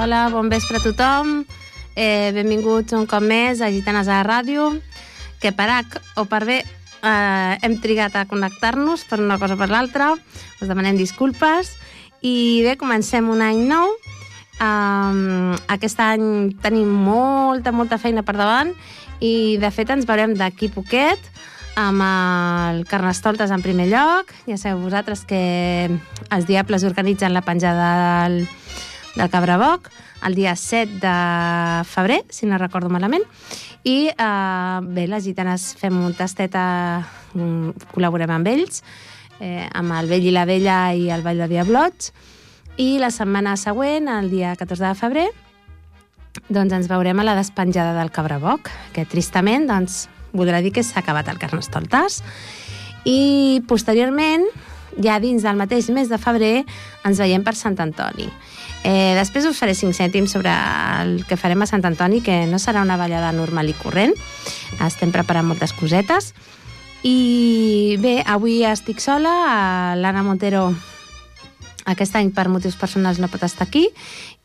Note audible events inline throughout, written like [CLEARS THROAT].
Hola, bon vespre a tothom. Eh, benvinguts un cop més a Gitanes a la Ràdio, que per H o per B eh, hem trigat a connectar-nos per una cosa o per l'altra. Us demanem disculpes. I bé, comencem un any nou. Um, aquest any tenim molta, molta feina per davant i, de fet, ens veurem d'aquí poquet amb el Carnestoltes en primer lloc. Ja sabeu vosaltres que els Diables organitzen la penjada del, del Cabraboc el dia 7 de febrer, si no recordo malament. I eh, bé, les gitanes fem un tastet, mm, col·laborem amb ells, eh, amb el Vell i la Vella i el Ball de Diablots. I la setmana següent, el dia 14 de febrer, doncs ens veurem a la despenjada del Cabraboc, que tristament doncs, voldrà dir que s'ha acabat el Carnestoltes. I posteriorment, ja dins del mateix mes de febrer, ens veiem per Sant Antoni. Eh, després us faré 5 cèntims sobre el que farem a Sant Antoni, que no serà una ballada normal i corrent. Estem preparant moltes cosetes. I bé, avui estic sola, l'Anna Montero aquest any per motius personals no pot estar aquí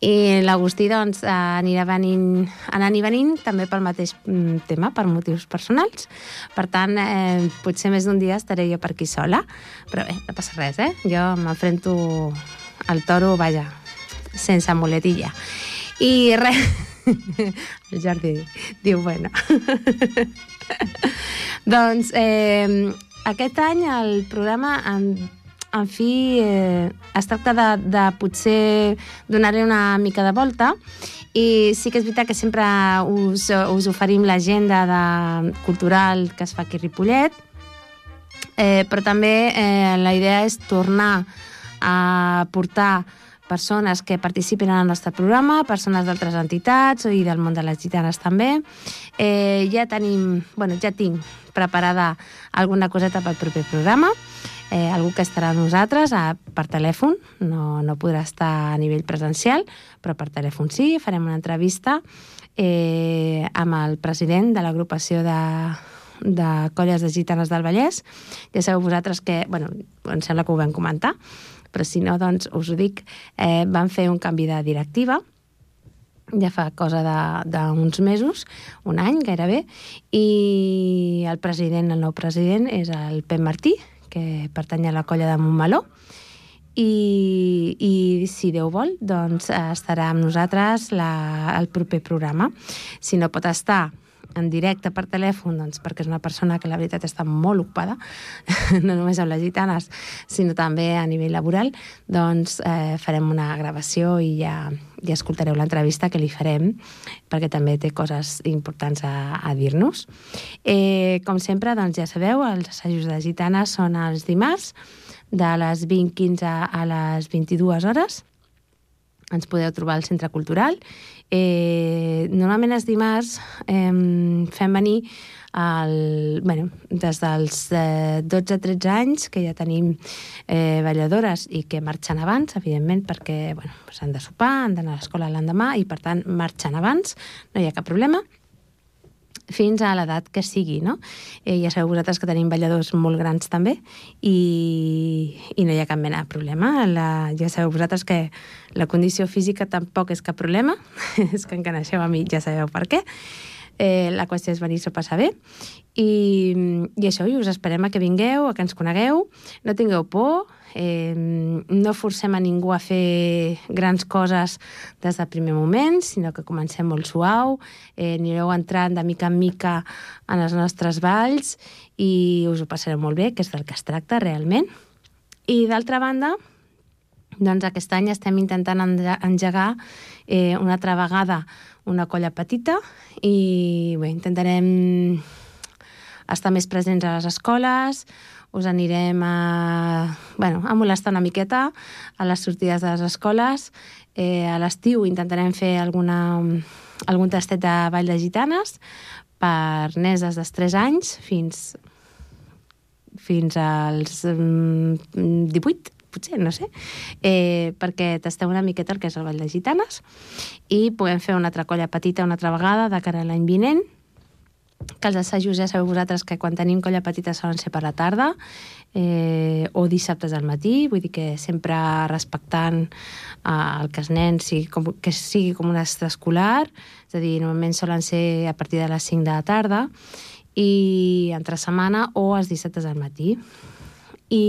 i l'Agustí doncs anirà venint, anant i venint també pel mateix mm, tema, per motius personals. Per tant, eh, potser més d'un dia estaré jo per aquí sola, però bé, no passa res, eh? Jo m'enfrento al toro, vaja, sense muletilla. I res... [LAUGHS] El Jordi diu, bueno... [LAUGHS] doncs, eh, aquest any el programa en, en fi, eh, es tracta de, de potser donar-li una mica de volta i sí que és veritat que sempre us, us oferim l'agenda de, cultural que es fa aquí a Ripollet, eh, però també eh, la idea és tornar a portar persones que participen en el nostre programa, persones d'altres entitats i del món de les gitanes també. Eh, ja tenim, bueno, ja tinc preparada alguna coseta pel proper programa, eh, algú que estarà amb nosaltres a, per telèfon, no, no podrà estar a nivell presencial, però per telèfon sí, farem una entrevista eh, amb el president de l'agrupació de, de colles de gitanes del Vallès. Ja sabeu vosaltres que, bueno, em sembla que ho vam comentar, però si no, doncs us ho dic, eh, van fer un canvi de directiva, ja fa cosa d'uns mesos, un any gairebé, i el president, el nou president, és el Pep Martí, que pertany a la colla de Montmeló, i, i si Déu vol, doncs estarà amb nosaltres la, el proper programa. Si no pot estar en directe per telèfon, doncs perquè és una persona que la veritat està molt ocupada, [LAUGHS] no només amb les gitanes, sinó també a nivell laboral, doncs eh, farem una gravació i ja, ja escoltareu l'entrevista que li farem, perquè també té coses importants a, a dir-nos. Eh, com sempre, doncs ja sabeu, els assajos de gitanes són els dimarts, de les 20.15 a les 22 hores, ens podeu trobar al Centre Cultural. Eh, normalment els dimarts eh, fem venir el, bueno, des dels eh, 12-13 anys, que ja tenim eh, balladores i que marxen abans, evidentment, perquè bueno, s'han de sopar, han d'anar a l'escola l'endemà i, per tant, marxen abans, no hi ha cap problema fins a l'edat que sigui, no? Eh, ja sabeu vosaltres que tenim balladors molt grans també i, i no hi ha cap mena de problema. La, ja sabeu vosaltres que la condició física tampoc és cap problema, [LAUGHS] és que encara naixeu a mi, ja sabeu per què. Eh, la qüestió és venir-s'ho passar bé i, i això, i us esperem a que vingueu, a que ens conegueu, no tingueu por, eh, no forcem a ningú a fer grans coses des del primer moment, sinó que comencem molt suau, eh, anireu entrant de mica en mica en els nostres balls i us ho passareu molt bé, que és del que es tracta realment. I d'altra banda, doncs aquest any estem intentant engegar eh, una altra vegada una colla petita i bé, intentarem estar més presents a les escoles, us anirem a, bueno, a molestar una miqueta a les sortides de les escoles. Eh, a l'estiu intentarem fer alguna, algun tastet de ball de gitanes per neses dels 3 anys fins, fins als mm, 18, potser, no sé, eh, perquè tasteu una miqueta el que és el Ball de Gitanes. I podem fer una altra colla petita una altra vegada de cara a l'any vinent que els assajos ja sabeu vosaltres que quan tenim colla petita solen ser per la tarda eh, o dissabtes al matí, vull dir que sempre respectant eh, el que els nens sigui com, que sigui com un extraescolar, és a dir, normalment solen ser a partir de les 5 de la tarda i entre setmana o els dissabtes al matí. I,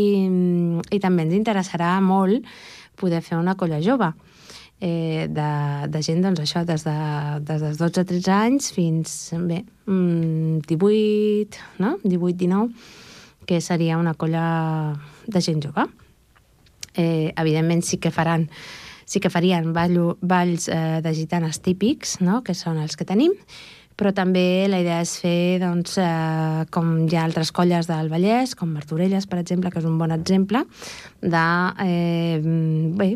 i també ens interessarà molt poder fer una colla jove eh, de, de gent, doncs això, des, de, des dels 12 a 13 anys fins, bé, 18, mm, no? 18, 19, que seria una colla de gent jove. Eh, evidentment sí que faran sí que farien ball, balls eh, de gitanes típics, no? que són els que tenim, però també la idea és fer, doncs, eh, com hi ha altres colles del Vallès, com Martorelles, per exemple, que és un bon exemple, de, eh, bé,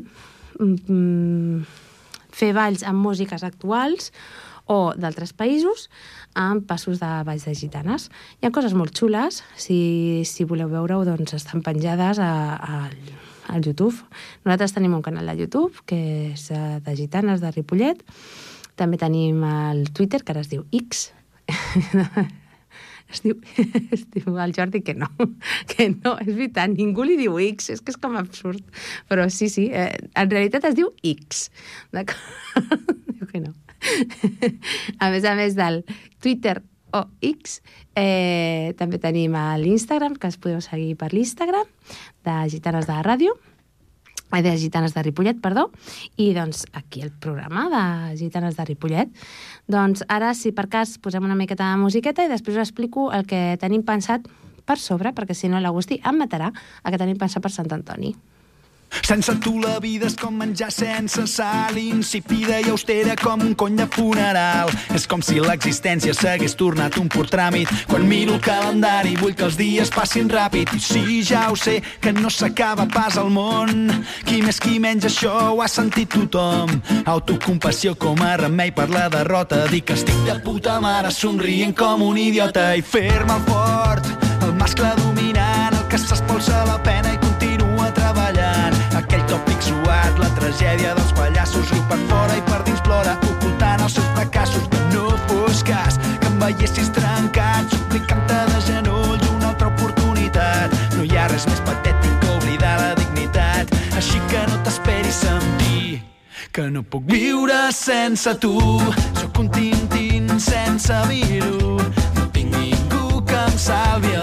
mm, fer balls amb músiques actuals o d'altres països amb passos de balls de gitanes. Hi ha coses molt xules, si, si voleu veure-ho, doncs estan penjades a, a, al YouTube. Nosaltres tenim un canal de YouTube que és eh, de gitanes de Ripollet. També tenim el Twitter, que ara es diu X. [LAUGHS] es diu, [LAUGHS] es diu el Jordi que no, [LAUGHS] que no, és veritat, ningú li diu X, és que és com absurd. Però sí, sí, eh, en realitat es diu X. [LAUGHS] diu que no. a més a més del Twitter o X, eh, també tenim l'Instagram, que es podeu seguir per l'Instagram, de Gitanes de la Ràdio, de Gitanes de Ripollet, perdó, i doncs aquí el programa de Gitanes de Ripollet. Doncs ara, si per cas, posem una miqueta de musiqueta i després us explico el que tenim pensat per sobre, perquè si no l'Agustí em matarà el que tenim pensat per Sant Antoni. Sense tu la vida és com menjar sense sal, insípida i austera com un cony de funeral. És com si l'existència s'hagués tornat un pur tràmit. Quan miro el calendari vull que els dies passin ràpid. I sí, ja ho sé, que no s'acaba pas al món. Qui més qui menys això ho ha sentit tothom. Autocompassió com a remei per la derrota. Dic que estic de puta mare somrient com un idiota i fer-me fort, el mascle dominant, el que s'espolsa la pena tòpic suat, la tragèdia dels pallassos, riu per fora i per dins plora, ocultant els seus fracassos. No fos cas que em veiessis trencat, suplicant-te de genolls una altra oportunitat. No hi ha res més patètic que oblidar la dignitat, així que no t'esperis sentir que no puc viure sense tu. Sóc un tintín sense vir-ho, no tinc ningú que em salvi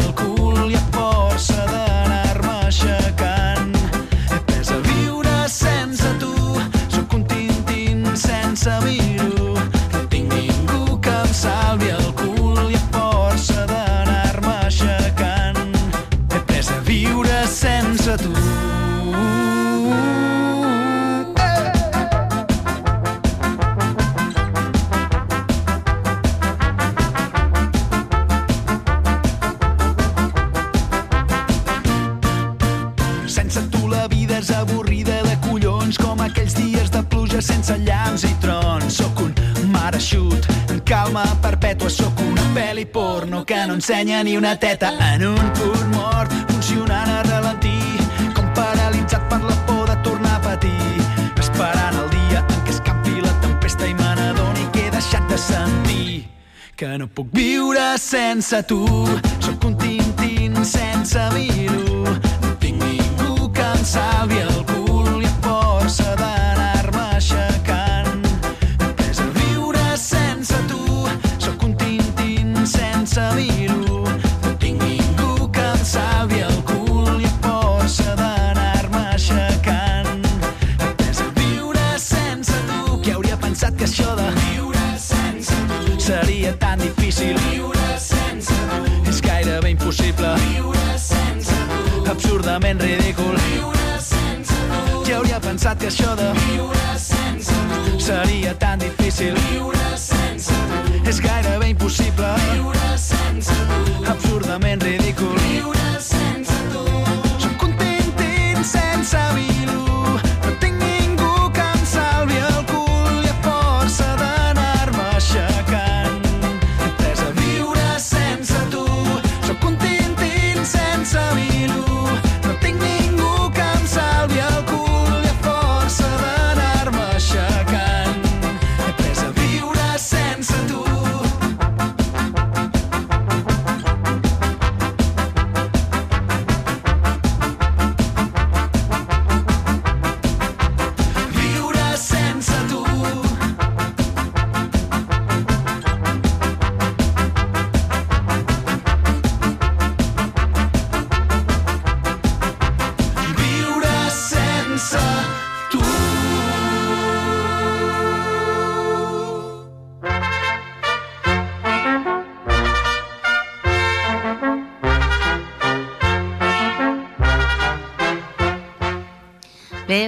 ensenya ni una teta en un punt mort, funcionant a ralentí, com paralitzat per la por de tornar a patir, esperant el dia en què escampi la tempesta i me n'adoni que he deixat de sentir que no puc viure sense tu. Sóc un tintín sense mir-ho. No tinc ningú que em salvi el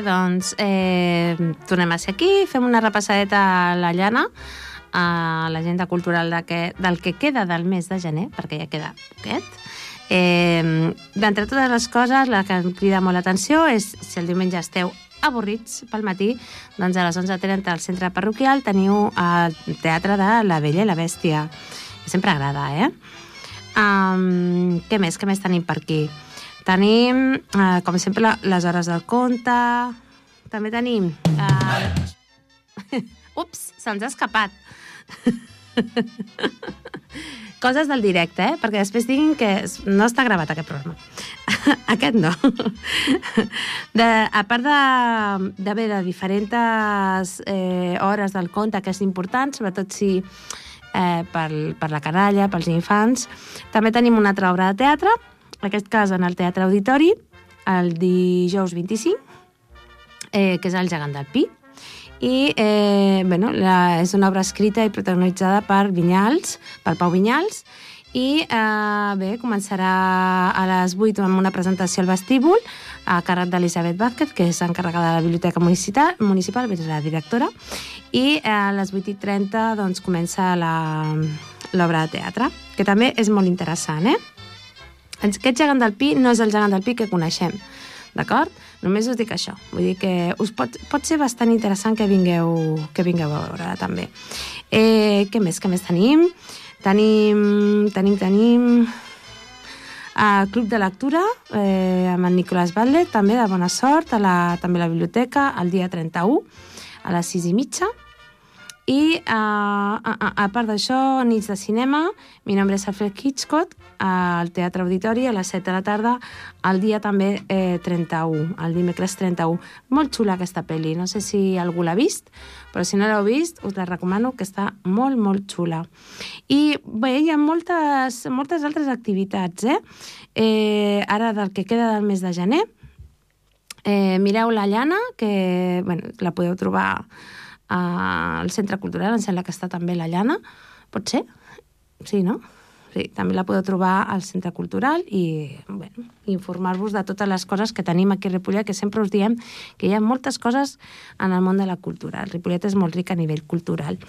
doncs, eh, tornem a ser aquí, fem una repassadeta a la llana, a l'agenda cultural de que, del que queda del mes de gener, perquè ja queda poquet. Eh, D'entre totes les coses, la que em crida molt l'atenció és si el diumenge esteu avorrits pel matí, doncs a les 11.30 al centre parroquial teniu el teatre de La Bella i la Bèstia. Sempre agrada, eh? Um, què més? Què més tenim per aquí? Tenim, eh, com sempre, les hores del conte. També tenim... Eh... [LAUGHS] Ups, se'ns ha escapat. [LAUGHS] Coses del directe, eh? Perquè després diguin que no està gravat aquest programa. [LAUGHS] aquest no. De, a part de, de bé, de diferents eh, hores del conte, que és important, sobretot si eh, per, per la canalla, pels infants, també tenim una altra obra de teatre, aquest cas en el Teatre Auditori, el dijous 25, eh, que és el gegant del Pi, i eh, bueno, la, és una obra escrita i protagonitzada per Vinyals, per Pau Vinyals, i eh, bé, començarà a les 8 amb una presentació al vestíbul a càrrec d'Elisabet Vázquez, que és encarregada de la Biblioteca Municipal, municipal és la directora, i a les 8 i 30 doncs, comença l'obra de teatre, que també és molt interessant, eh? Aquest gegant del Pi no és el gegant del Pi que coneixem, d'acord? Només us dic això. Vull dir que us pot, pot ser bastant interessant que vingueu, que vingueu a veure també. Eh, què més? Què més tenim? Tenim, tenim, tenim... A Club de Lectura, eh, amb en Nicolás Batlle, també de bona sort, a la, també a la biblioteca, el dia 31, a les 6 i mitja. I uh, a, a, a part d'això, nits de cinema, mi nombre és Alfred Hitchcock, al Teatre Auditori a les 7 de la tarda, el dia també eh, 31, el dimecres 31. Molt xula aquesta pel·li, no sé si algú l'ha vist, però si no l'heu vist, us la recomano, que està molt, molt xula. I bé, hi ha moltes, moltes altres activitats, eh? eh ara del que queda del mes de gener, eh, mireu la llana, que bueno, la podeu trobar al Centre Cultural, em sembla que està també la Llana, pot ser? Sí, no? Sí, també la podeu trobar al Centre Cultural i bueno, informar-vos de totes les coses que tenim aquí a Ripollet, que sempre us diem que hi ha moltes coses en el món de la cultura. El Ripollet és molt ric a nivell cultural.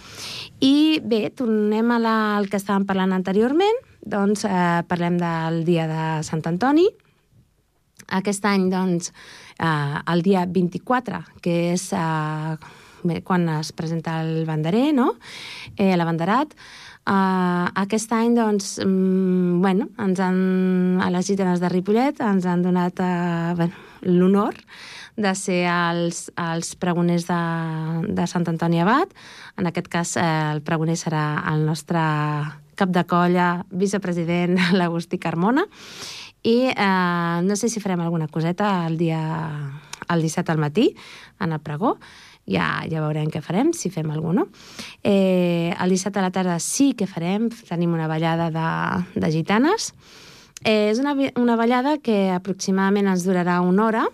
I bé, tornem a la, al que estàvem parlant anteriorment, doncs eh, parlem del dia de Sant Antoni. Aquest any, doncs, eh, el dia 24, que és... Eh, quan es presenta el banderer, no? eh, l'abanderat, Uh, aquest any, doncs, mm, bueno, ens han, a les gitanes de Ripollet ens han donat uh, bueno, l'honor de ser els, els pregoners de, de Sant Antoni Abat. En aquest cas, eh, el pregoner serà el nostre cap de colla, vicepresident, [LAUGHS] l'Agustí Carmona. I eh, no sé si farem alguna coseta el dia el 17 al matí, en el pregó, ja, ja veurem què farem, si fem alguna. Eh, el dissabte a la tarda sí que farem, tenim una ballada de, de gitanes. Eh, és una, una ballada que aproximadament ens durarà una hora,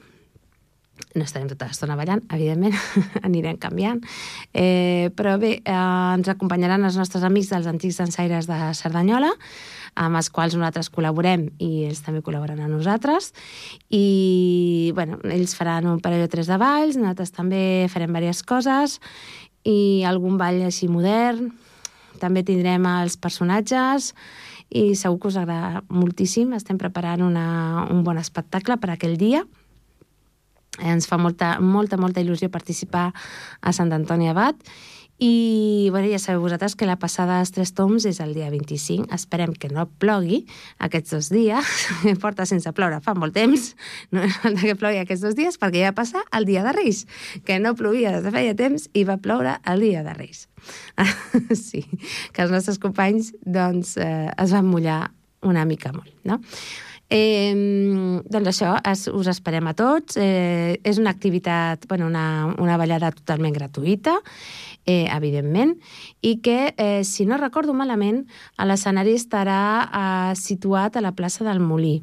no estarem tota l'estona ballant, evidentment, [LAUGHS] anirem canviant, eh, però bé, eh, ens acompanyaran els nostres amics dels antics dansaires de Cerdanyola, amb els quals nosaltres col·laborem i ells també col·laboren a nosaltres. I, bueno, ells faran un parell o tres de balls, nosaltres també farem diverses coses i algun ball així modern. També tindrem els personatges i segur que us agrada moltíssim. Estem preparant una, un bon espectacle per aquell dia. Ens fa molta, molta, molta il·lusió participar a Sant Antoni Abat i bueno, ja sabeu vosaltres que la passada dels Tres Toms és el dia 25. Esperem que no plogui aquests dos dies. [LAUGHS] Porta sense ploure fa molt temps. No falta que plogui aquests dos dies perquè ja passa el dia de Reis, que no plovia des de feia temps i va ploure el dia de Reis. [LAUGHS] sí, que els nostres companys doncs, eh, es van mullar una mica molt, no? Eh, doncs això, es, us esperem a tots. Eh, és una activitat, bueno, una, una ballada totalment gratuïta eh, evidentment, i que, eh, si no recordo malament, l'escenari estarà eh, situat a la plaça del Molí.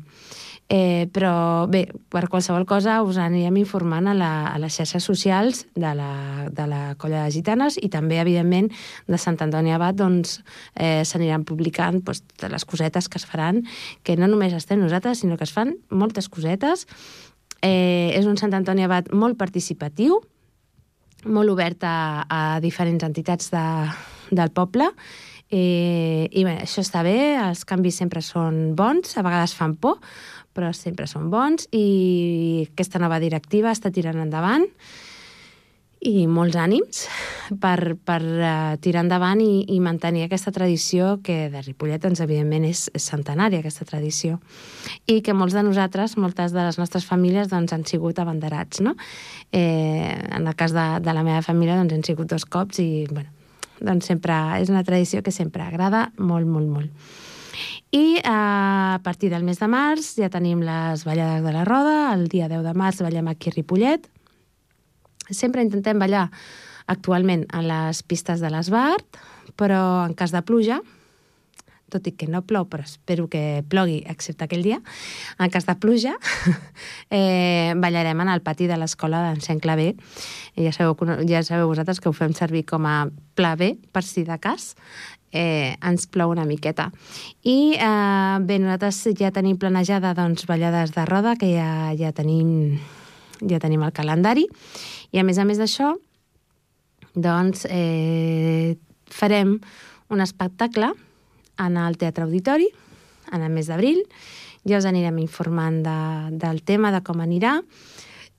Eh, però bé, per qualsevol cosa us anirem informant a, la, a les xarxes socials de la, de la colla de gitanes i també, evidentment, de Sant Antoni Abat doncs, eh, s'aniran publicant doncs, les cosetes que es faran, que no només estem nosaltres, sinó que es fan moltes cosetes. Eh, és un Sant Antoni Abat molt participatiu, molt obert a, a diferents entitats de, del poble, eh, i bé, això està bé, els canvis sempre són bons, a vegades fan por, però sempre són bons, i aquesta nova directiva està tirant endavant, i molts ànims per, per uh, tirar endavant i, i mantenir aquesta tradició que de Ripollet, doncs, evidentment, és, és centenària, aquesta tradició. I que molts de nosaltres, moltes de les nostres famílies, doncs, han sigut abanderats, no? Eh, en el cas de, de la meva família, doncs, han sigut dos cops i, bueno, doncs sempre és una tradició que sempre agrada molt, molt, molt. I eh, a partir del mes de març ja tenim les ballades de la Roda, el dia 10 de març ballem aquí a Ripollet, Sempre intentem ballar actualment a les pistes de l'Esbart, però en cas de pluja, tot i que no plou, però espero que plogui, excepte aquell dia, en cas de pluja, [LAUGHS] eh, ballarem en el pati de l'escola d'Encén Clavé. Ja sabeu, ja sabeu vosaltres que ho fem servir com a pla B, per si de cas, eh, ens plou una miqueta. I eh, bé, nosaltres ja tenim planejada doncs, ballades de roda, que ja, ja tenim ja tenim el calendari, i a més a més d'això, doncs, eh, farem un espectacle en el Teatre Auditori, en el mes d'abril. Ja us anirem informant de, del tema, de com anirà.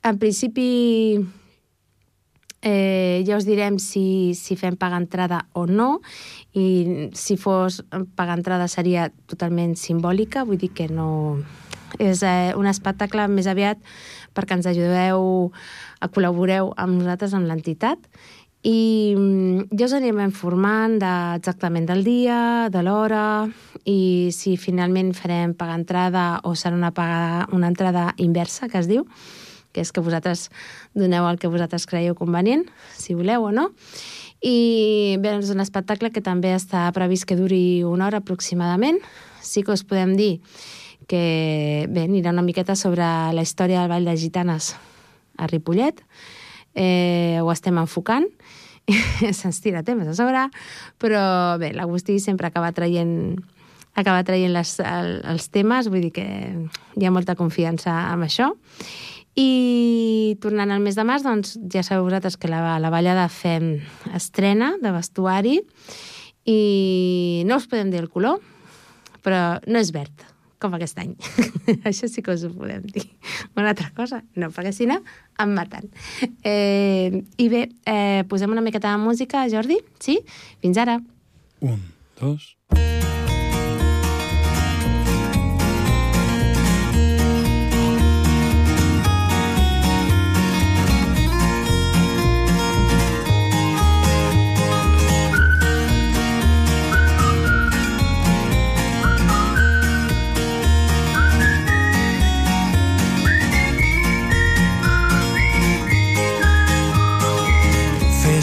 En principi, eh, ja us direm si, si fem pagar entrada o no, i si fos pagar entrada seria totalment simbòlica, vull dir que no... És eh, un espectacle més aviat perquè ens ajudeu col·laboreu amb nosaltres, amb l'entitat, i mm, ja us anirem informant de, exactament del dia, de l'hora, i si finalment farem pagar entrada o serà una, paga, una entrada inversa, que es diu, que és que vosaltres doneu el que vosaltres creieu convenient, si voleu o no. I bé, és un espectacle que també està previst que duri una hora aproximadament. Sí que us podem dir que bé, anirà una miqueta sobre la història del Vall de Gitanes a Ripollet, eh, ho estem enfocant, [LAUGHS] se'ns tira temes a sobre, però bé, l'Agustí sempre acaba traient acaba traient les, el, els temes, vull dir que hi ha molta confiança amb això. I tornant al mes de març, doncs ja sabeu vosaltres que la, la ballada fem estrena de vestuari. I no us podem dir el color, però no és verd com aquest any. [LAUGHS] Això sí que us ho podem dir. Una altra cosa, no, perquè si no, em maten. Eh, I bé, eh, posem una miqueta de música, Jordi? Sí? Fins ara. Un, dos...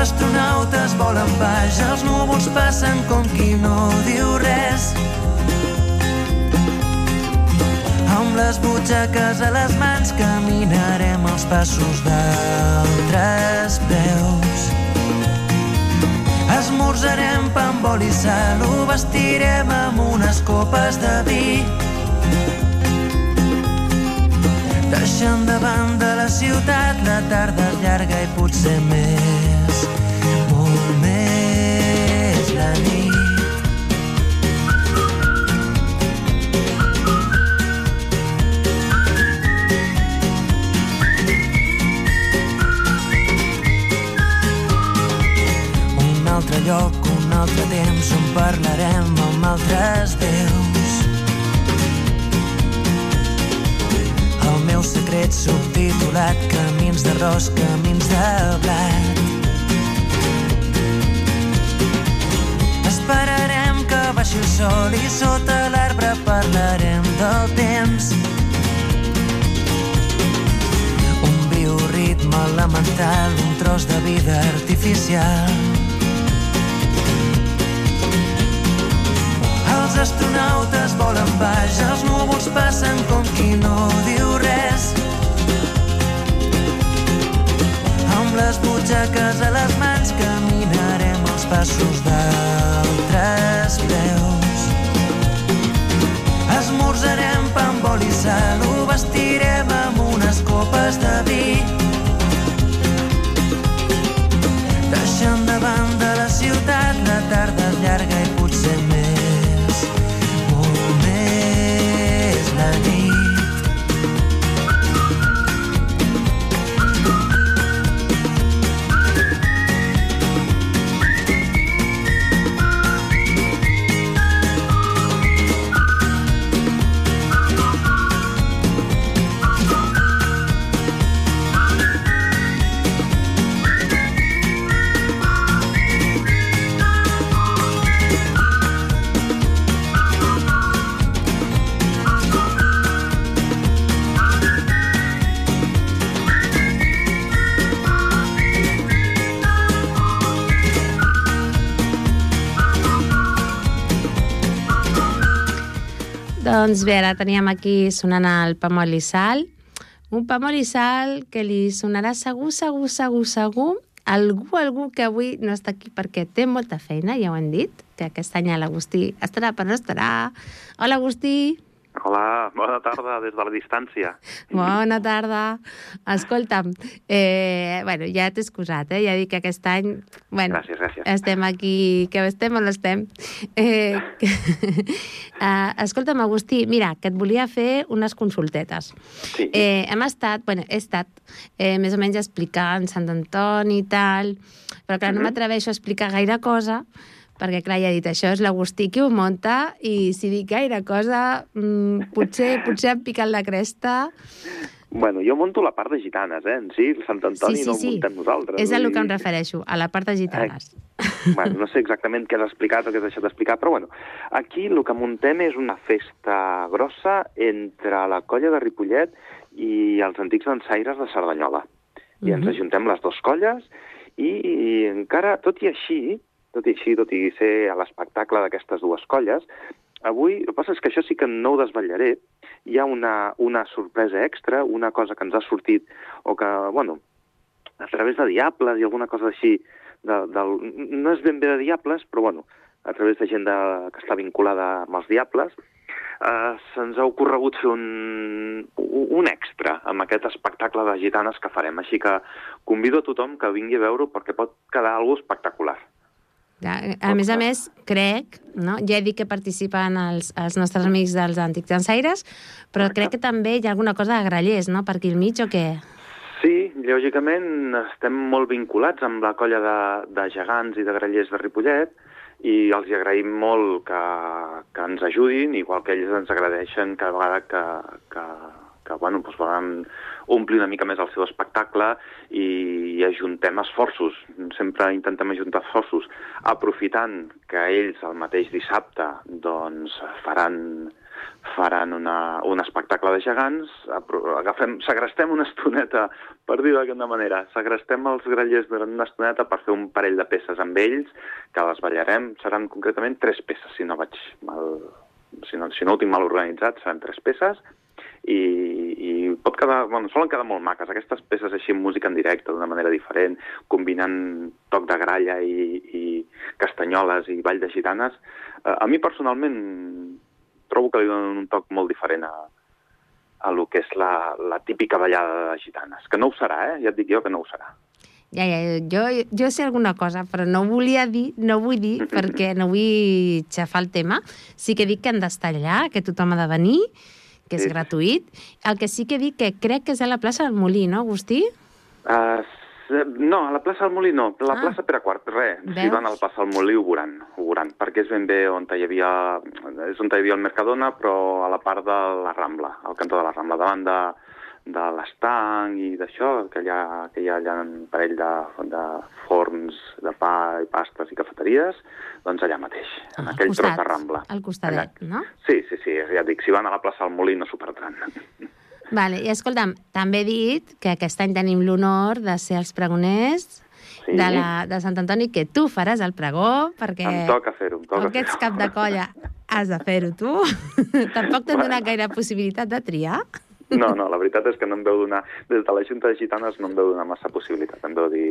Astronautes volen baix, els núvols passen com qui no diu res. Amb les butxaques a les mans caminarem els passos d'altres peus. Esmorzarem pa amb oli i sal, ho vestirem amb unes copes de vi. Deixant de la ciutat la tarda llarga i potser més lloc un altre temps on parlarem amb altres déus. El meu secret subtitulat Camins d'arròs, camins de blat. Esperarem que baixi el sol i sota l'arbre parlarem del temps. Un viu ritme elemental, un tros de vida artificial. Astronautes volen baix, els núvols passen com qui no diu res. Amb les butxaques a les mans caminarem els passos d'altres peus. Esmorzarem pa amb oli i sal, ho vestirem amb unes copes de vi. Doncs bé, ara teníem aquí sonant el Pamol i Sal. Un Pamol i Sal que li sonarà segur, segur, segur, segur algú, algú que avui no està aquí perquè té molta feina, ja ho hem dit, que aquest any l'Agustí estarà però no estarà. Hola, Agustí. Hola, bona tarda des de la distància. Bona tarda. Escolta'm, eh, bueno, ja t'he excusat, eh? ja dic que aquest any... Bueno, Gràcies, gràcies. Estem aquí, que estem on estem. Eh, que, uh, [LAUGHS] escolta'm, Agustí, mira, que et volia fer unes consultetes. Sí. Eh, hem estat, bueno, he estat eh, més o menys explicant Sant Antoni i tal, però clar, no Mhm. m'atreveixo a explicar gaire cosa, perquè clar, ja he dit, això és l'Agustí qui ho munta, i si dic gaire cosa, mm, potser, potser em picat la cresta. Bueno, jo monto la part de gitanes, eh? En si, el Sant Antoni sí, sí, no el sí. muntem nosaltres. És a vull lo que em refereixo, a la part de gitanes. Bueno, no sé exactament què has explicat o què has deixat d'explicar, però bueno, aquí el que muntem és una festa grossa entre la colla de Ripollet i els antics dansaires de Cerdanyola. I ens Mhm. ajuntem les dues colles i, i encara, tot i així, tot i així, tot i ser a l'espectacle d'aquestes dues colles, avui, el que passa és que això sí que no ho desvetllaré, hi ha una, una sorpresa extra, una cosa que ens ha sortit, o que, bueno, a través de Diables i alguna cosa així, de, del, no és ben bé de Diables, però bueno, a través de gent de, que està vinculada amb els Diables, eh, se'ns ha ocorregut fer un, un extra amb aquest espectacle de gitanes que farem. Així que convido a tothom que vingui a veure-ho perquè pot quedar algo espectacular. Ja, A més a més, crec, no? ja he dit que participen els, els nostres amics dels Antics Dansaires, però crec que també hi ha alguna cosa de grallers, no?, per aquí al mig o què? Sí, lògicament estem molt vinculats amb la colla de, de gegants i de grellers de Ripollet i els hi agraïm molt que, que ens ajudin, igual que ells ens agradeixen cada vegada que, que, que bueno, doncs volen omplir una mica més el seu espectacle i, i ajuntem esforços. Sempre intentem ajuntar esforços, aprofitant que ells el mateix dissabte doncs, faran faran una, un espectacle de gegants, agafem, segrestem una estoneta, per dir-ho d'aquesta manera, segrestem els grellers durant una estoneta per fer un parell de peces amb ells, que les ballarem, seran concretament tres peces, si no vaig mal, si no, si no ho tinc mal organitzat, seran tres peces, i, i pot quedar, bueno, solen quedar molt maques, aquestes peces així amb música en directe, d'una manera diferent, combinant toc de gralla i, i castanyoles i ball de gitanes. Eh, a mi personalment trobo que li donen un toc molt diferent a, a lo que és la, la típica ballada de gitanes, que no ho serà, eh? Ja et dic jo que no ho serà. Ja, ja, jo, jo sé alguna cosa, però no volia dir, no vull dir, perquè no vull xafar el tema. Sí que dic que han d'estar allà, que tothom ha de venir, que és Sí. gratuït. El que sí que dic que crec que és a la plaça del Molí, no, Agustí? Uh, no, a la plaça del Molí no. La Ah. plaça Pere Quart, res. Si van al plaça del Molí ho veuran, ho veuran, perquè és ben bé on hi havia, és on hi havia el Mercadona, però a la part de la Rambla, al cantó de la Rambla, davant de, de l'estanc i d'això, que, hi ha, que hi ha allà un parell de, de forns de pa i pastes i cafeteries, doncs allà mateix, en Al aquell tros costat, de Rambla. al costadet, Allà. no? Sí, sí, sí, ja dic, si van a la plaça del Molí no s'ho perdran. [LAUGHS] Vale, i escolta'm, també he dit que aquest any tenim l'honor de ser els pregoners Sí. de, la, de Sant Antoni, que tu faràs el pregó, perquè Em toca fer-ho, em toca com que ets fer-ho. cap de colla, has de fer-ho tu. [LAUGHS] Tampoc t'han Bueno. donat gaire possibilitat de triar. No, no, la veritat és que no em veu donar, des de la Junta de Gitanes no em veu donar massa possibilitat. Em veu dir,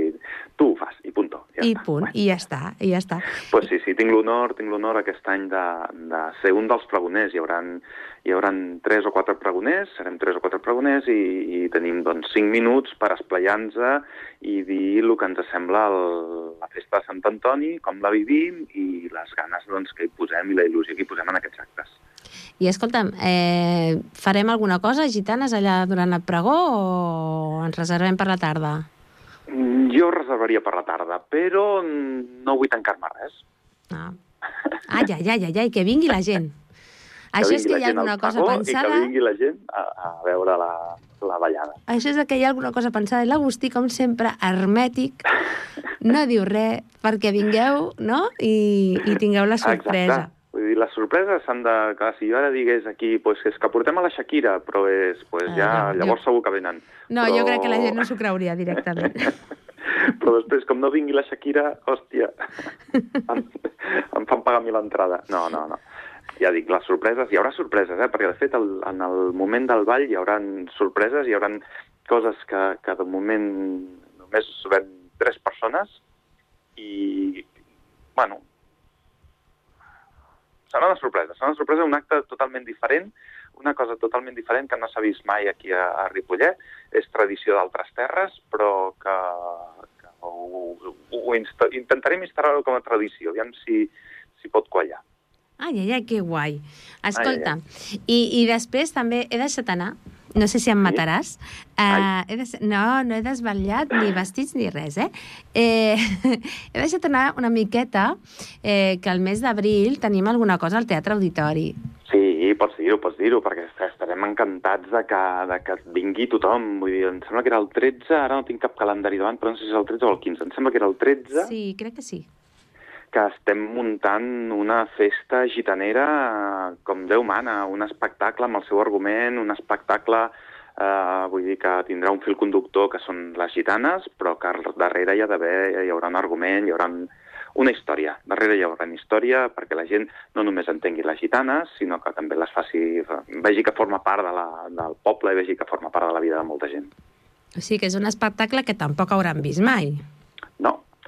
tu ho fas, i punto. Ja I està. punt, Bueno. i ja està, i ja està. Pues sí, sí, tinc l'honor, tinc l'honor aquest any de, de ser un dels pregoners. Hi haurà, hi haurà tres o quatre pregoners, serem tres o quatre pregoners i, i tenim doncs, cinc minuts per esplayar-nos i dir el que ens sembla el, la festa de Sant Antoni, com la vivim i les ganes doncs, que hi posem i la il·lusió que hi posem en aquests actes. I escolta'm, eh, farem alguna cosa, gitanes, allà durant el pregó o ens reservem per la tarda? Mm, Jo reservaria per la tarda, però no vull tancar-me res. Ah. Ai, ai, ai, ai, ai, que vingui la gent. [LAUGHS] Això és que hi ha alguna cosa pensada... I que vingui la gent a, a veure la, la ballada. Això és que hi ha alguna cosa pensada. I l'Agustí, com sempre, hermètic, no diu res perquè vingueu, no?, i, i tingueu la sorpresa. Exacte. Les sorpreses s'han de... Clar, si jo ara digués aquí, pues, és que portem a la Shakira, però és, pues, Ah, ja, llavors jo- segur que venen. No, però... jo crec que la gent no s'ho creuria directament. [LAUGHS] però després, com no vingui la Shakira, hòstia, [LAUGHS] em, em fan pagar mi l'entrada. No, no, no. Ja dic, les sorpreses, hi haurà sorpreses, eh? perquè de fet el, en el moment del ball hi haurà sorpreses, hi haurà coses que, que de moment només ven tres persones i, bueno, serà una sorpresa, serà una sorpresa, un acte totalment diferent, una cosa totalment diferent que no s'ha vist mai aquí a, a Ripollet, és tradició d'altres terres, però que, que ho, ho, ho insta, intentarem instal·lar-ho com a tradició, aviam si, si pot quallar. Ai, ai, ai, que guai. Escolta, I, i després també he deixat anar, no sé si em mataràs, uh, he des... no, no he desvetllat ni vestits ni res, eh? eh [LAUGHS] he deixat anar una miqueta eh, que al mes d'abril tenim alguna cosa al Teatre Auditori. Sí, pots dir-ho, pots dir-ho, perquè est- estarem encantats de que, de que vingui tothom. Vull dir, em sembla que era el 13, ara no tinc cap calendari davant, però no sé si és el 13 o el 15. Em sembla que era el 13, Sí, crec que sí. Que estem muntant una festa gitanera eh, com Déu mana, un espectacle amb el seu argument, un espectacle, eh, vull dir que tindrà un fil conductor que són les gitanes, però que darrere hi ha d'haver, hi haurà un argument, hi haurà un, una història. Darrere hi haurà una història perquè la gent no només entengui les gitanes, sinó que també les faci, vegi que forma part de la, del poble i vegi que forma part de la vida de molta gent. O sigui que és un espectacle que tampoc hauran vist mai.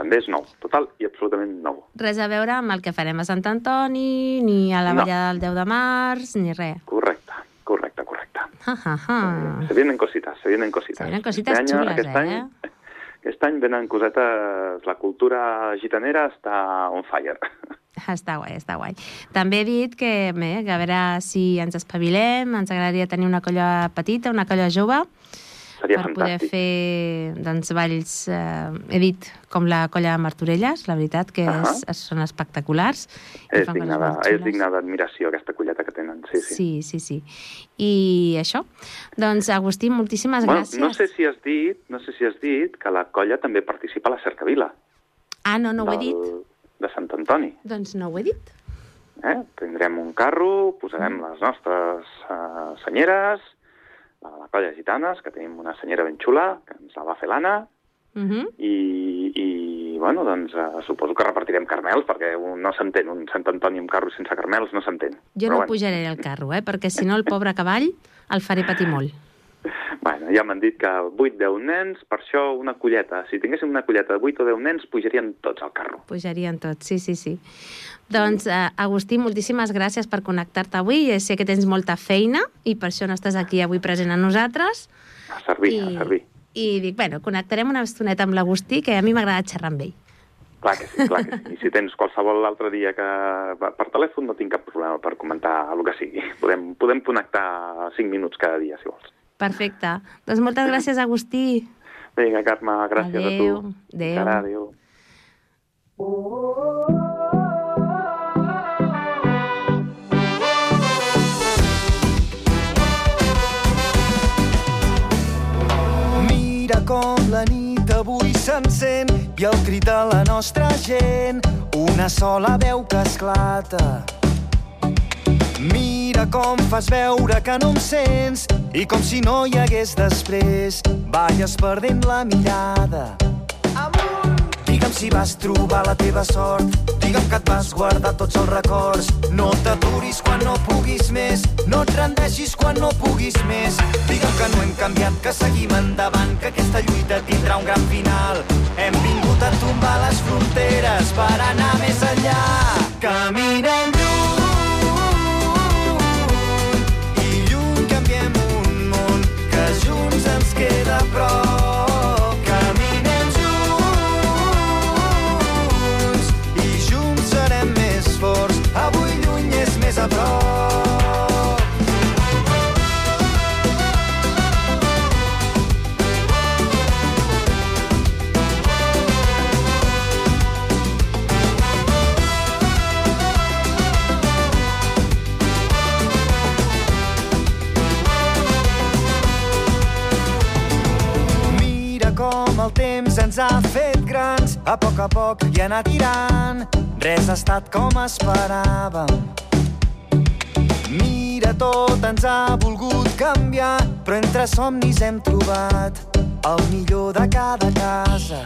També és nou, total i absolutament nou. Res a veure amb el que farem a Sant Antoni, ni a la No. del 10 de març, ni res. Correcte, correcte, correcte. Ha, ha, ha. Se vienen cositas, se vienen cositas. Se vienen cositas Este año, chulas, aquest eh? Any, aquest any venen cosetes... La cultura gitanera està on fire. Està guai, està guai. També he dit que, bé, que a veure si ens espavilem, ens agradaria tenir una colla petita, una colla jove, Seria per poder fantàstic. fer doncs, balls, eh, he dit, com la colla de Martorelles, la veritat que és, Ahà. són espectaculars. És digna, de, és digna d'admiració aquesta colleta que tenen, sí, sí. Sí, sí, sí. I això. Doncs, Agustí, moltíssimes Bueno, gràcies. no sé si has dit, no sé si has dit que la colla també participa a la cercavila. Ah, no, no ho he dit. De Sant Antoni. Doncs no ho he dit. Eh? Tindrem un carro, posarem Mm. les nostres uh, senyeres, la de la colla gitanes, que tenim una senyera ben xula, que ens la va fer l'Anna, Uh -huh. i, i bueno, doncs uh, suposo que repartirem carmels, perquè un- no s'entén, un Sant Antoni amb carro sense carmels no s'entén. Jo Però no bueno, pujaré al carro, eh? perquè si no el pobre cavall el faré patir molt. Bueno, ja m'han dit que 8-10 nens, per això una colleta. Si tinguéssim una colleta de 8 o 10 nens, pujarien tots al carro. Pujarien tots, sí, sí, sí. Doncs, eh, Agustí, moltíssimes gràcies per connectar-te avui. Eh, Sé que tens molta feina i per això no estàs aquí avui present amb nosaltres. A servir, I, a servir. I dic, bueno, connectarem una estoneta amb l'Agustí, que a mi m'agrada xerrar amb ell. Clar que sí, clar que sí. I si tens qualsevol altre dia que per telèfon, no tinc cap problema per comentar el que sigui. Podem, podem connectar 5 minuts cada dia, si vols. Perfecte. Doncs moltes gràcies, Agustí. Vinga, Carme, gràcies Adéu, a tu. adéu. Encara, adéu. Mira com la nit avui s'encén i el crit de la nostra gent, una sola veu que esclata. Mira com fas veure que no em sents i com si no hi hagués després balles perdent la mirada. Amunt! Digue'm si vas trobar la teva sort, digue'm que et vas guardar tots els records. No t'aturis quan no puguis més, no et rendeixis quan no puguis més. Digue'm que no hem canviat, que seguim endavant, que aquesta lluita tindrà un gran final. Hem vingut a tombar les fronteres per anar més enllà. Caminem junts ens temps ens ha fet grans, a poc a poc i anar tirant. Res ha estat com esperàvem. Mira, tot ens ha volgut canviar, però entre somnis hem trobat el millor de cada casa.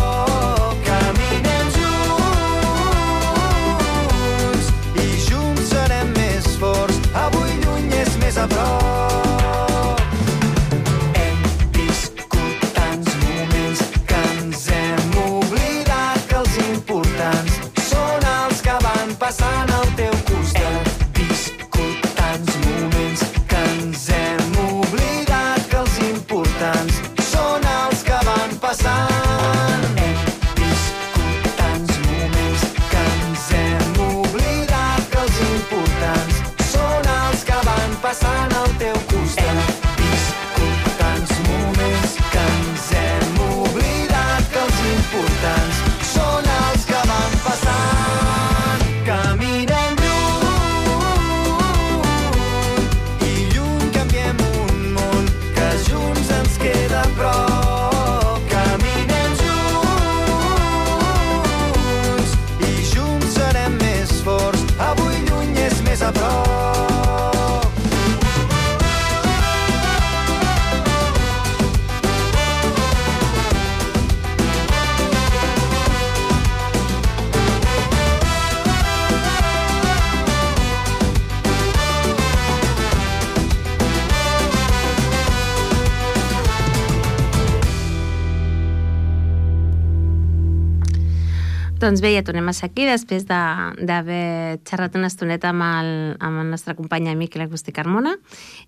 Doncs bé, ja tornem a ser aquí després de- d'haver xerrat una estoneta amb el, amb el nostre company i amic l'Agustí Carmona,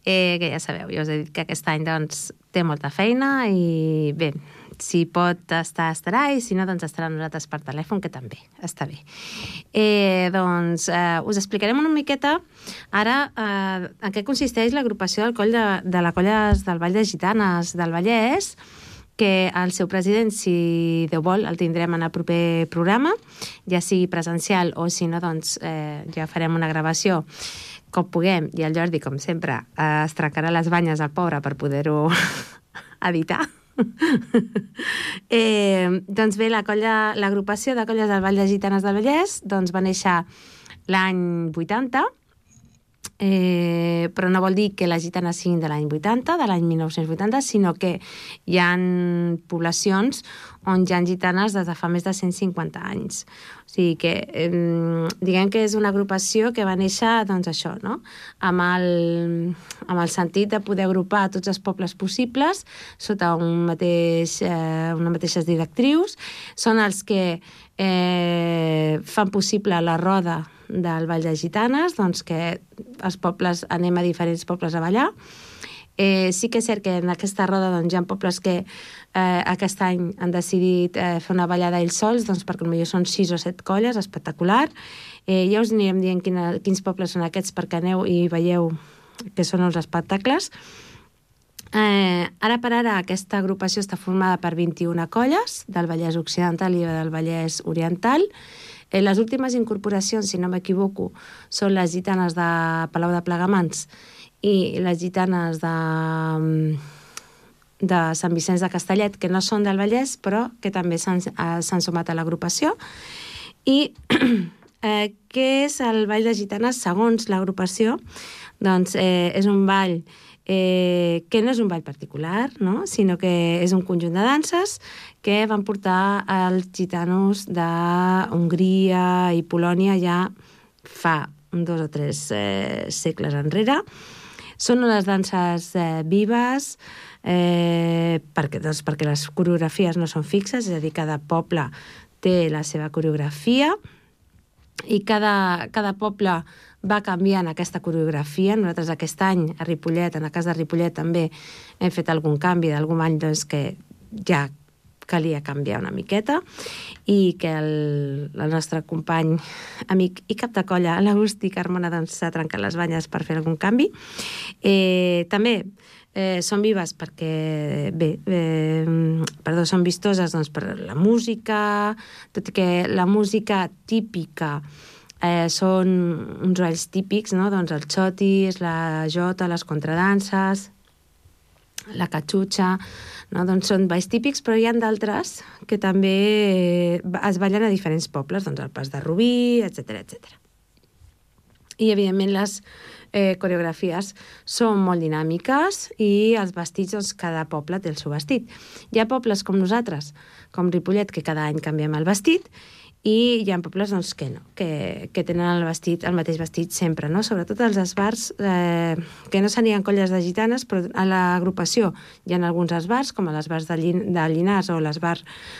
eh, que ja sabeu, jo us he dit que aquest any doncs, té molta feina i bé, si pot estar, estarà, i si no, doncs estarà nosaltres per telèfon, que també està bé. Eh, doncs eh, us explicarem una miqueta ara eh, en què consisteix l'agrupació del coll de, de la colla del Vall de Gitanes del Vallès, que el seu president, si Déu vol, el tindrem en el proper programa, ja sigui presencial o si no, doncs eh, ja farem una gravació com puguem, i el Jordi, com sempre, eh, es trencarà les banyes al pobre per poder-ho [LAUGHS] editar. [LAUGHS] eh, doncs bé, la colla- l'agrupació de colles del Vall de Gitanes del Vallès doncs, va néixer l'any 80, eh, però no vol dir que les gitanes siguin de l'any 80, de l'any 1980, sinó que hi han poblacions on hi ha gitanes des de fa més de 150 anys. O sigui que, eh, diguem que és una agrupació que va néixer, doncs això, no? amb, el, amb el sentit de poder agrupar tots els pobles possibles sota un mateix, eh, una mateixes directrius. Són els que eh, fan possible la roda del Vall de Gitanes, doncs que els pobles anem a diferents pobles a ballar. Eh, sí que és cert que en aquesta roda doncs, hi ha pobles que eh, aquest any han decidit eh, fer una ballada ells sols, doncs, perquè potser són sis o set colles, espectacular. Eh, ja us anirem dient quina, quins pobles són aquests perquè aneu i veieu que són els espectacles. Eh, ara per ara aquesta agrupació està formada per 21 colles del Vallès Occidental i del Vallès Oriental. Eh, les últimes incorporacions, si no m'equivoco, són les gitanes de Palau de Plegamans i les gitanes de, de Sant Vicenç de Castellet, que no són del Vallès, però que també s'han eh, sumat a l'agrupació. I [CLEARS THROAT] eh, què és el Ball de Gitanes segons l'agrupació? Doncs eh, és un ball eh, que no és un ball particular, no? sinó que és un conjunt de danses que van portar els gitanos d'Hongria i Polònia ja fa dos o tres eh, segles enrere. Són unes danses eh, vives, eh, perquè, doncs, perquè les coreografies no són fixes, és a dir, cada poble té la seva coreografia i cada, cada poble va canviant aquesta coreografia. Nosaltres aquest any a Ripollet, en el cas de Ripollet també hem fet algun canvi d'algun any doncs, que ja calia canviar una miqueta i que el, el nostre company, amic i cap de colla, l'Agustí Carmona, doncs, s'ha trencat les banyes per fer algun canvi. Eh, també eh, són vives perquè, bé, eh, perdó, són vistoses doncs, per la música, tot i que la música típica eh, són uns balls típics, no? doncs el xotis, la jota, les contradanses, la catxutxa, no? doncs són balls típics, però hi ha d'altres que també eh, es ballen a diferents pobles, doncs el pas de Rubí, etc etc. I, evidentment, les eh, coreografies són molt dinàmiques i els vestits, doncs, cada poble té el seu vestit. Hi ha pobles com nosaltres, com Ripollet, que cada any canviem el vestit, i hi ha pobles doncs, que no, que, que tenen el vestit, el mateix vestit sempre, no? sobretot els esbars, eh, que no serien colles de gitanes, però a l'agrupació hi ha alguns esbars, com l'esbars de, Llin, de Llinars o l'esbar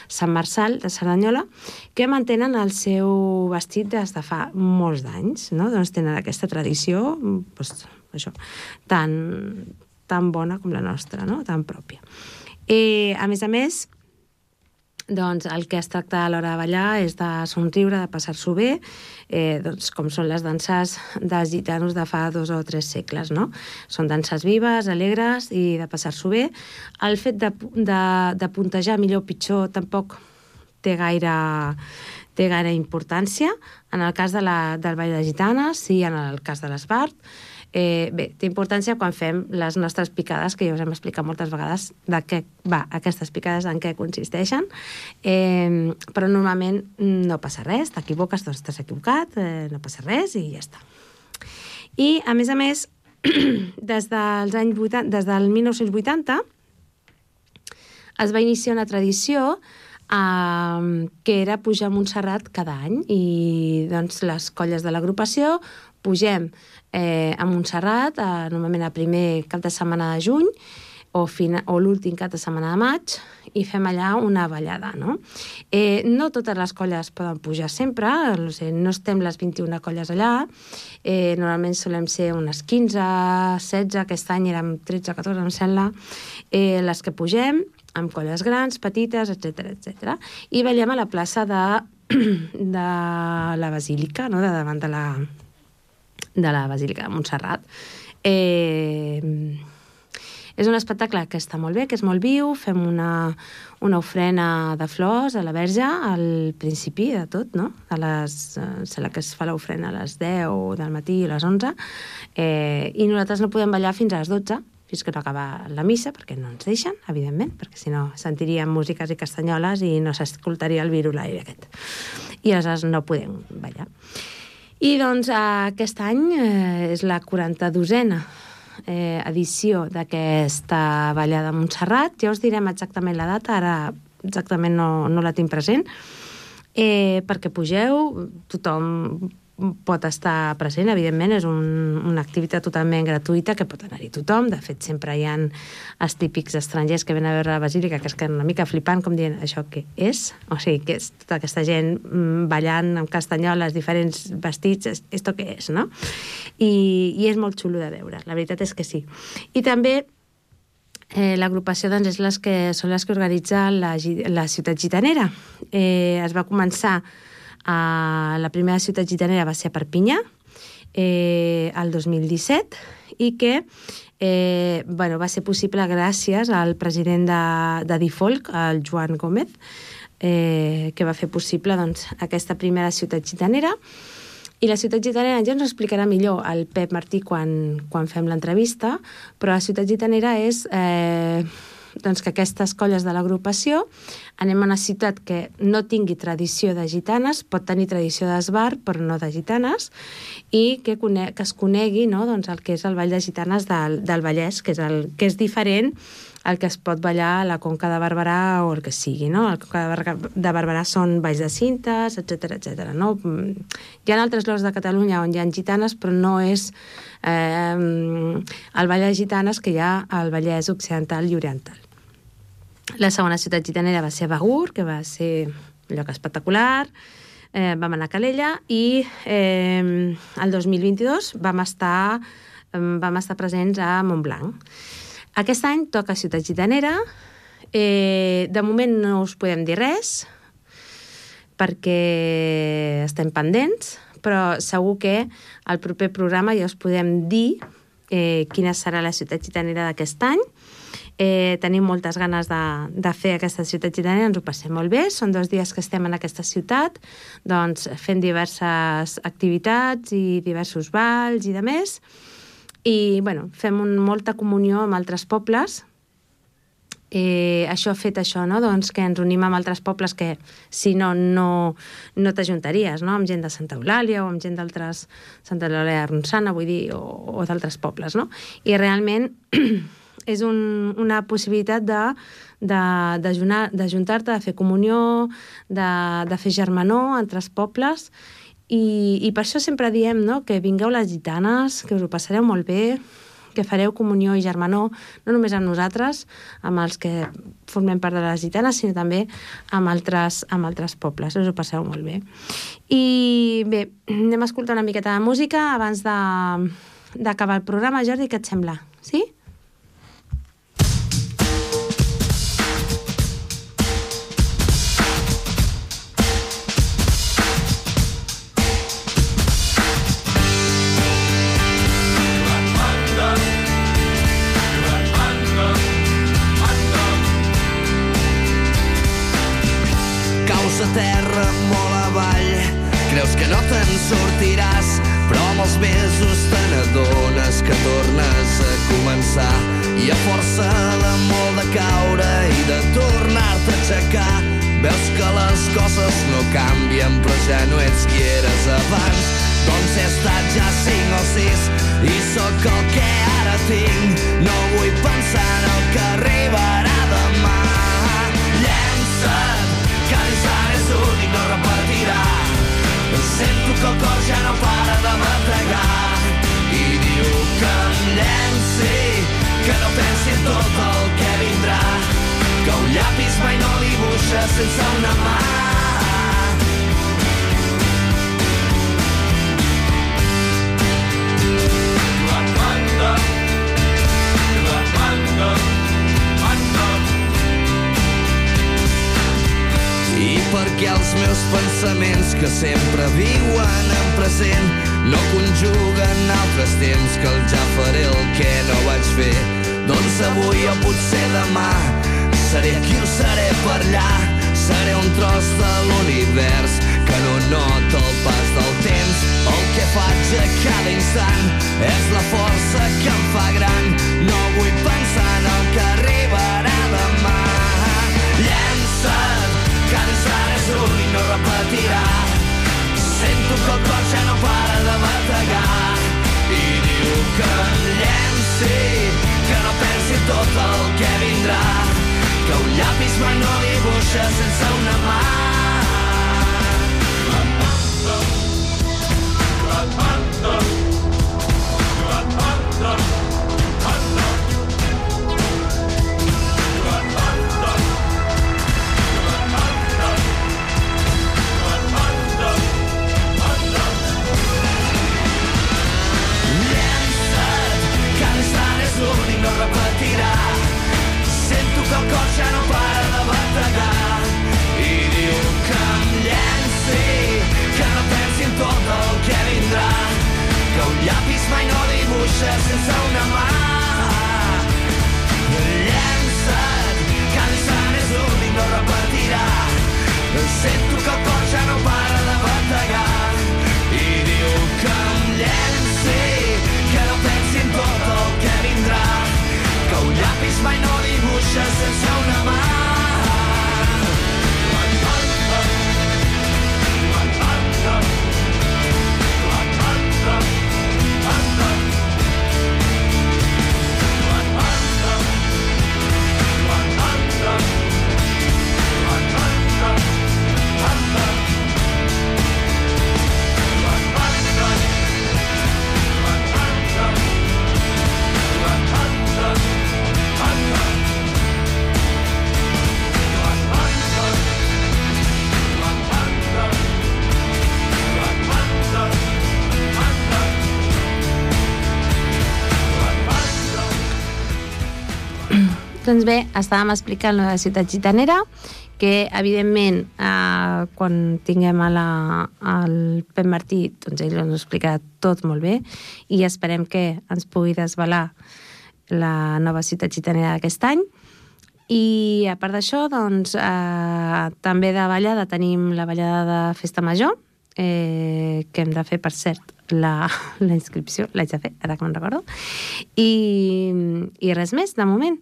Sant Marçal de Cerdanyola, que mantenen el seu vestit des de fa molts d'anys, no? doncs tenen aquesta tradició doncs, això, tan, tan bona com la nostra, no? tan pròpia. Eh, a més a més, doncs el que es tracta a l'hora de ballar és de somriure, de passar-s'ho bé, eh, doncs, com són les danses dels gitanos de fa dos o tres segles. No? Són danses vives, alegres i de passar-s'ho bé. El fet de, de, de puntejar millor o pitjor tampoc té gaire, té gaire importància. En el cas de la, del ball de gitanes, sí, en el cas de l'Esbart, Eh, bé, té importància quan fem les nostres picades, que ja us hem explicat moltes vegades de què va aquestes picades, en què consisteixen, eh, però normalment no passa res, t'equivoques, doncs t'has equivocat, eh, no passa res i ja està. I, a més a més, [CLEARS THROAT] des dels anys 80, des del 1980 es va iniciar una tradició que era pujar a Montserrat cada any i doncs, les colles de l'agrupació pugem eh, a Montserrat, eh, normalment a primer cap de setmana de juny, o, o l'últim cap de setmana de maig, i fem allà una ballada, no? Eh, no totes les colles poden pujar sempre, no, sé, no estem les 21 colles allà, eh, normalment solem ser unes 15, 16, aquest any érem 13, 14, em sembla, eh, les que pugem, amb colles grans, petites, etc etc. i ballem a la plaça de, [CLEARS THROAT] de la Basílica, no? de davant de la, de la Basílica de Montserrat. Eh, és un espectacle que està molt bé, que és molt viu, fem una, una ofrena de flors a la verge al principi de tot, no? A les, eh, sembla que es fa l'ofrena a les 10 del matí a les 11, eh, i nosaltres no podem ballar fins a les 12, fins que no acaba la missa, perquè no ens deixen, evidentment, perquè si no sentiríem músiques i castanyoles i no s'escoltaria el virulai aquest. I aleshores no podem ballar. I doncs aquest any eh, és la 42a eh, edició d'aquesta ballada a Montserrat. Ja us direm exactament la data, ara exactament no, no la tinc present, eh, perquè pugeu, tothom pot estar present, evidentment, és un, una activitat totalment gratuïta que pot anar-hi tothom. De fet, sempre hi ha els típics estrangers que venen a veure la basílica que es queden una mica flipant, com dient això què és? O sigui, que és tota aquesta gent mm, ballant amb castanyoles, diferents vestits, esto què és, no? I, I és molt xulo de veure, la veritat és que sí. I també Eh, L'agrupació doncs, és les que, són les que organitza la, la ciutat gitanera. Eh, es va començar Uh, la primera ciutat gitanera va ser a Perpinyà, eh, el 2017, i que eh, bueno, va ser possible gràcies al president de, de Difolc, el Joan Gómez, eh, que va fer possible doncs, aquesta primera ciutat gitanera. I la ciutat gitanera ja ens explicarà millor el Pep Martí quan, quan fem l'entrevista, però la ciutat gitanera és eh, doncs que aquestes colles de l'agrupació anem a una ciutat que no tingui tradició de gitanes, pot tenir tradició d'esbar, però no de gitanes, i que, que es conegui no, doncs el que és el ball de gitanes del, del Vallès, que és, el, que és diferent al que es pot ballar a la Conca de Barberà o el que sigui, no? El Conca de, de Barberà són balls de cintes, etc etc. no? Hi ha altres llocs de Catalunya on hi ha gitanes, però no és eh, el ball de gitanes que hi ha al Vallès Occidental i Oriental. La segona ciutat gitanera va ser Begur, que va ser un lloc espectacular, eh, vam anar a Calella i eh, el 2022 vam estar, vam estar presents a Montblanc. Aquest any toca Ciutat Gitanera, eh, de moment no us podem dir res, perquè estem pendents, però segur que al proper programa ja us podem dir eh, quina serà la ciutat gitanera d'aquest any. Eh, tenim moltes ganes de, de fer aquesta ciutat gitanera, ens ho passem molt bé, són dos dies que estem en aquesta ciutat, doncs fent diverses activitats i diversos balls i de més, i bueno, fem un, molta comunió amb altres pobles, eh, això ha fet això, no? doncs que ens unim amb altres pobles que si no, no, no t'ajuntaries, no? amb gent de Santa Eulàlia o amb gent d'altres, Santa Eulàlia de Ronçana, vull dir, o, o d'altres pobles, no? I realment [CLEARS THROAT] és un, una possibilitat de d'ajuntar-te, de fer comunió, de, de fer germanor entre els pobles, i, i per això sempre diem no? que vingueu les gitanes, que us ho passareu molt bé, que fareu comunió i germanor, no només amb nosaltres, amb els que formem part de les gitanes, sinó també amb altres, amb altres pobles. Us ho passeu molt bé. I bé, anem a escoltar una miqueta de música abans d'acabar el programa. Jordi, què et sembla? Sí? Caus meus pensaments que sempre viuen en present. No conjuguen altres temps que el ja faré el que no vaig fer. Doncs avui o potser demà seré aquí o seré per allà. Seré un tros de l'univers que no nota el pas del temps. El que faig a cada instant és la força que em fa gran. No vull pensar en el que arribarà demà instant és únic, no repetirà sento que el cor ja no para de bategar i diu que em llenci que no pensi tot el que vindrà. Que un llapis mai no dibuixa sense una mà Llença't, del cor ja no para de bategar i diu que em llenci, que no pensi en tot el que vindrà, que un llapis mai no dibuixa sense una mà. Doncs bé, estàvem explicant la ciutat gitanera, que evidentment eh, quan tinguem a la, el Pep Martí, doncs ell ens ho explicarà tot molt bé i esperem que ens pugui desvelar la nova ciutat gitanera d'aquest any. I a part d'això, doncs, eh, també de ballada tenim la ballada de Festa Major, eh, que hem de fer, per cert, la, la inscripció, l'haig de fer, ara que me'n recordo, i, i res més, de moment.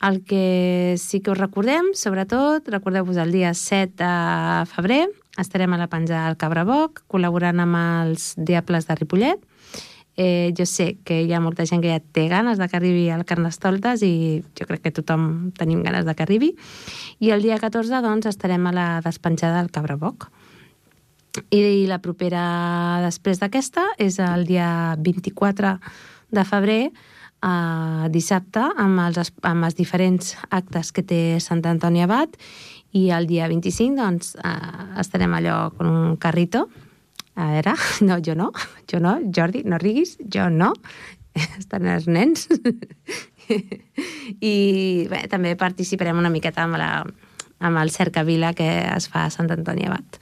El que sí que us recordem, sobretot, recordeu-vos el dia 7 de febrer, estarem a la penja del Cabraboc, col·laborant amb els Diables de Ripollet. Eh, jo sé que hi ha molta gent que ja té ganes de que arribi al Carnestoltes i jo crec que tothom tenim ganes de que arribi. I el dia 14, doncs, estarem a la despenjada del Cabraboc. I la propera després d'aquesta és el dia 24 de febrer, eh, dissabte, amb els, amb els diferents actes que té Sant Antoni Abat, i el dia 25 doncs, eh, estarem allò con un carrito. A veure, [LAUGHS] no, jo no, jo no, Jordi, no riguis, jo no, [LAUGHS] estan els nens. [LAUGHS] I bé, també participarem una miqueta amb la, amb el cercavila que es fa a Sant Antoni Abat.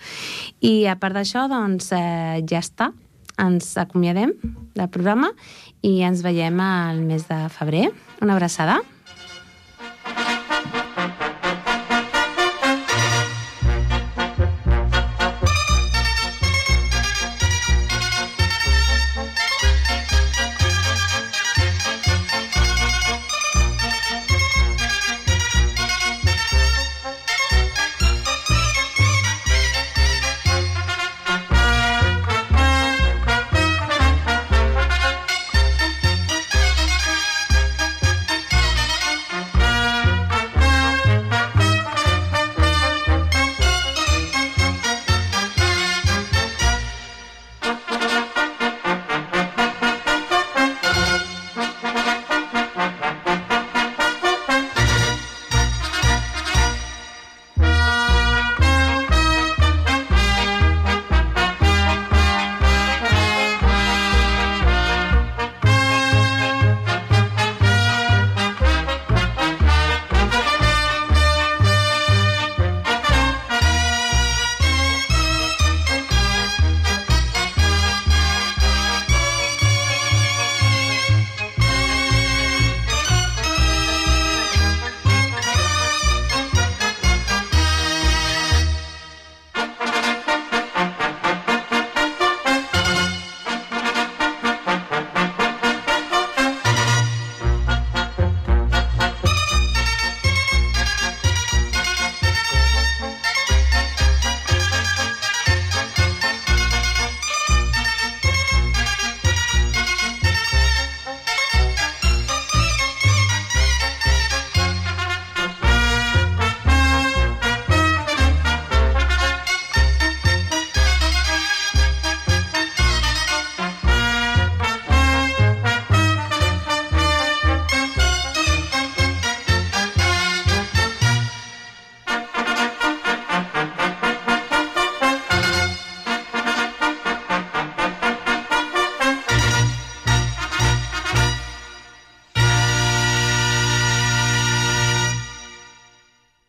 I a part d'això, doncs, eh, ja està. Ens acomiadem del programa i ens veiem al mes de febrer. Una abraçada.